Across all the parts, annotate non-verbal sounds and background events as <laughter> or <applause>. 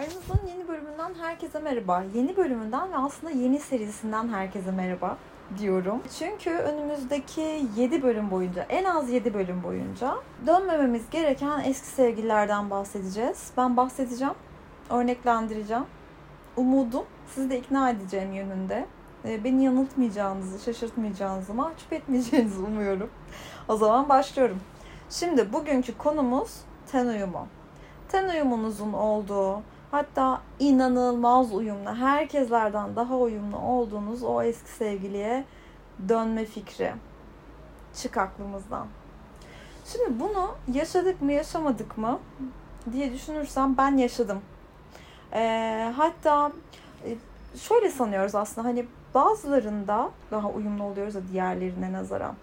Aramızın yeni bölümünden herkese merhaba. Yeni bölümünden ve aslında yeni serisinden herkese merhaba diyorum. Çünkü önümüzdeki 7 bölüm boyunca, en az 7 bölüm boyunca dönmememiz gereken eski sevgililerden bahsedeceğiz. Ben bahsedeceğim, örneklendireceğim. Umudum sizi de ikna edeceğim yönünde. Ee, beni yanıltmayacağınızı, şaşırtmayacağınızı, mahcup etmeyeceğinizi umuyorum. O zaman başlıyorum. Şimdi bugünkü konumuz ten uyumu. Ten uyumunuzun olduğu, Hatta inanılmaz uyumlu, herkeslerden daha uyumlu olduğunuz o eski sevgiliye dönme fikri. Çık aklımızdan. Şimdi bunu yaşadık mı yaşamadık mı diye düşünürsem ben yaşadım. Ee, hatta e, şöyle sanıyoruz aslında hani bazılarında daha uyumlu oluyoruz da diğerlerine nazaran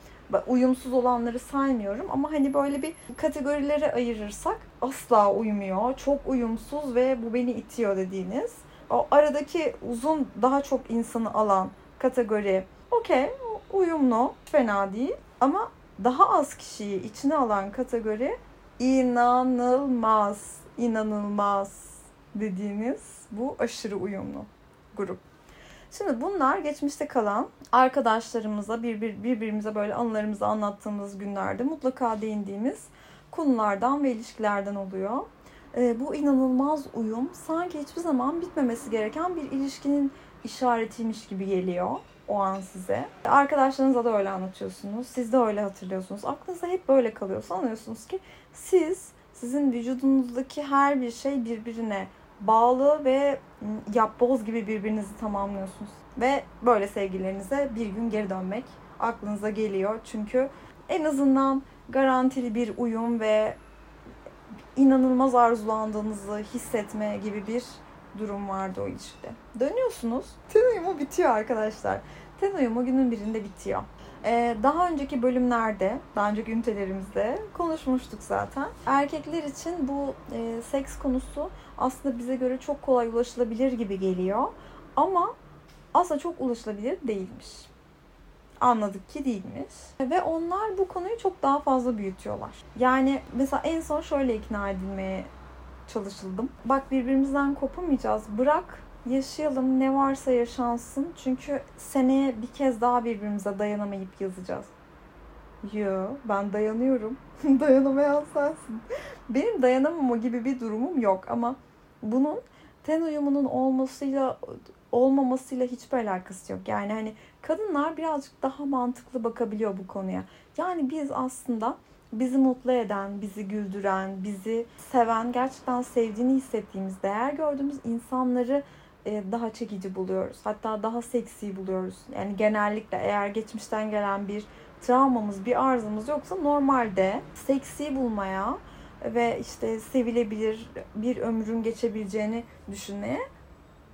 uyumsuz olanları saymıyorum ama hani böyle bir kategorilere ayırırsak asla uymuyor. Çok uyumsuz ve bu beni itiyor dediğiniz. O aradaki uzun daha çok insanı alan kategori okey uyumlu fena değil ama daha az kişiyi içine alan kategori inanılmaz inanılmaz dediğiniz bu aşırı uyumlu grup. Şimdi bunlar geçmişte kalan arkadaşlarımıza bir, birbirimize böyle anılarımızı anlattığımız günlerde mutlaka değindiğimiz konulardan ve ilişkilerden oluyor. E, bu inanılmaz uyum sanki hiçbir zaman bitmemesi gereken bir ilişkinin işaretiymiş gibi geliyor o an size. Arkadaşlarınıza da öyle anlatıyorsunuz. Siz de öyle hatırlıyorsunuz. Aklınızda hep böyle kalıyor. Sanıyorsunuz ki siz, sizin vücudunuzdaki her bir şey birbirine bağlı ve yapboz gibi birbirinizi tamamlıyorsunuz. Ve böyle sevgililerinize bir gün geri dönmek aklınıza geliyor. Çünkü en azından garantili bir uyum ve inanılmaz arzulandığınızı hissetme gibi bir durum vardı o ilişkide. Dönüyorsunuz. Ten uyumu bitiyor arkadaşlar. Ten uyumu günün birinde bitiyor. Ee, daha önceki bölümlerde, daha önceki ünitelerimizde konuşmuştuk zaten. Erkekler için bu e, seks konusu aslında bize göre çok kolay ulaşılabilir gibi geliyor. Ama aslında çok ulaşılabilir değilmiş. Anladık ki değilmiş. Ve onlar bu konuyu çok daha fazla büyütüyorlar. Yani mesela en son şöyle ikna edilmeye çalışıldım. Bak birbirimizden kopamayacağız. Bırak yaşayalım ne varsa yaşansın. Çünkü seneye bir kez daha birbirimize dayanamayıp yazacağız. Yo ben dayanıyorum. <laughs> Dayanamayan sensin. Benim dayanamama gibi bir durumum yok ama bunun ten uyumunun olmasıyla olmamasıyla hiçbir alakası yok. Yani hani kadınlar birazcık daha mantıklı bakabiliyor bu konuya. Yani biz aslında bizi mutlu eden, bizi güldüren, bizi seven, gerçekten sevdiğini hissettiğimiz, değer gördüğümüz insanları daha çekici buluyoruz. Hatta daha seksi buluyoruz. Yani genellikle eğer geçmişten gelen bir travmamız, bir arzımız yoksa normalde seksi bulmaya ve işte sevilebilir bir ömrün geçebileceğini düşünmeye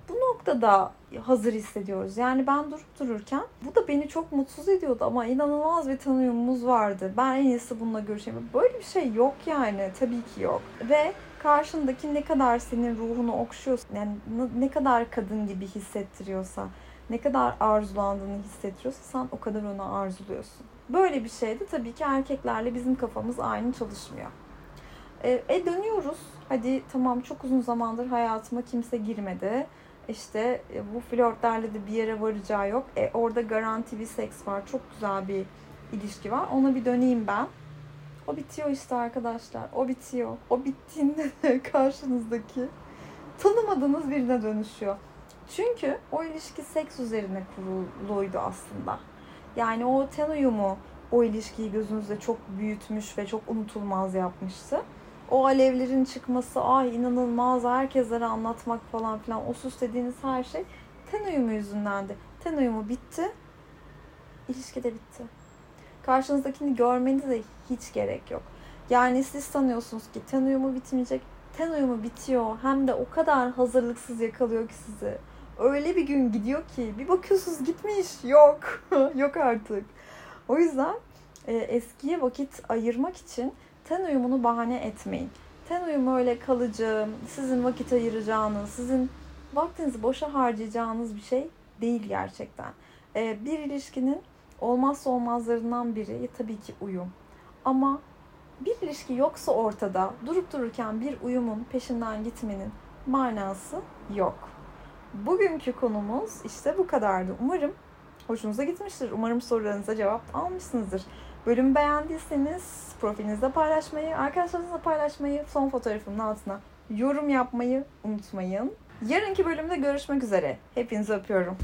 bu noktada hazır hissediyoruz. Yani ben durup dururken bu da beni çok mutsuz ediyordu ama inanılmaz bir tanıyumumuz vardı. Ben en iyisi bununla görüşeyim. Böyle bir şey yok yani. Tabii ki yok. Ve karşındaki ne kadar senin ruhunu okşuyorsa, yani ne kadar kadın gibi hissettiriyorsa, ne kadar arzulandığını hissettiriyorsa sen o kadar onu arzuluyorsun. Böyle bir şeyde tabii ki erkeklerle bizim kafamız aynı çalışmıyor. E, e dönüyoruz. Hadi tamam çok uzun zamandır hayatıma kimse girmedi. İşte e, bu flörtlerle de bir yere varacağı yok. E, orada garanti bir seks var. Çok güzel bir ilişki var. Ona bir döneyim ben. O bitiyor işte arkadaşlar. O bitiyor. O bittiğinde de <laughs> karşınızdaki tanımadığınız birine dönüşüyor. Çünkü o ilişki seks üzerine kuruluydu aslında. Yani o ten uyumu o ilişkiyi gözünüzde çok büyütmüş ve çok unutulmaz yapmıştı. O alevlerin çıkması, ay inanılmaz, herkeslere anlatmak falan filan, o sus dediğiniz her şey ten uyumu yüzündendi. Ten uyumu bitti, ilişki de bitti. Karşınızdakini görmenize de hiç gerek yok. Yani siz sanıyorsunuz ki ten uyumu bitmeyecek. Ten uyumu bitiyor. Hem de o kadar hazırlıksız yakalıyor ki sizi. Öyle bir gün gidiyor ki bir bakıyorsunuz gitmiş. Yok. <laughs> yok artık. O yüzden e, eskiye vakit ayırmak için ten uyumunu bahane etmeyin. Ten uyumu öyle kalıcı, sizin vakit ayıracağınız, sizin vaktinizi boşa harcayacağınız bir şey değil gerçekten. E, bir ilişkinin olmazsa olmazlarından biri tabii ki uyum. Ama bir ilişki yoksa ortada durup dururken bir uyumun peşinden gitmenin manası yok. Bugünkü konumuz işte bu kadardı. Umarım hoşunuza gitmiştir. Umarım sorularınıza cevap almışsınızdır. Bölümü beğendiyseniz profilinizde paylaşmayı, arkadaşlarınızla paylaşmayı, son fotoğrafımın altına yorum yapmayı unutmayın. Yarınki bölümde görüşmek üzere. Hepinizi öpüyorum.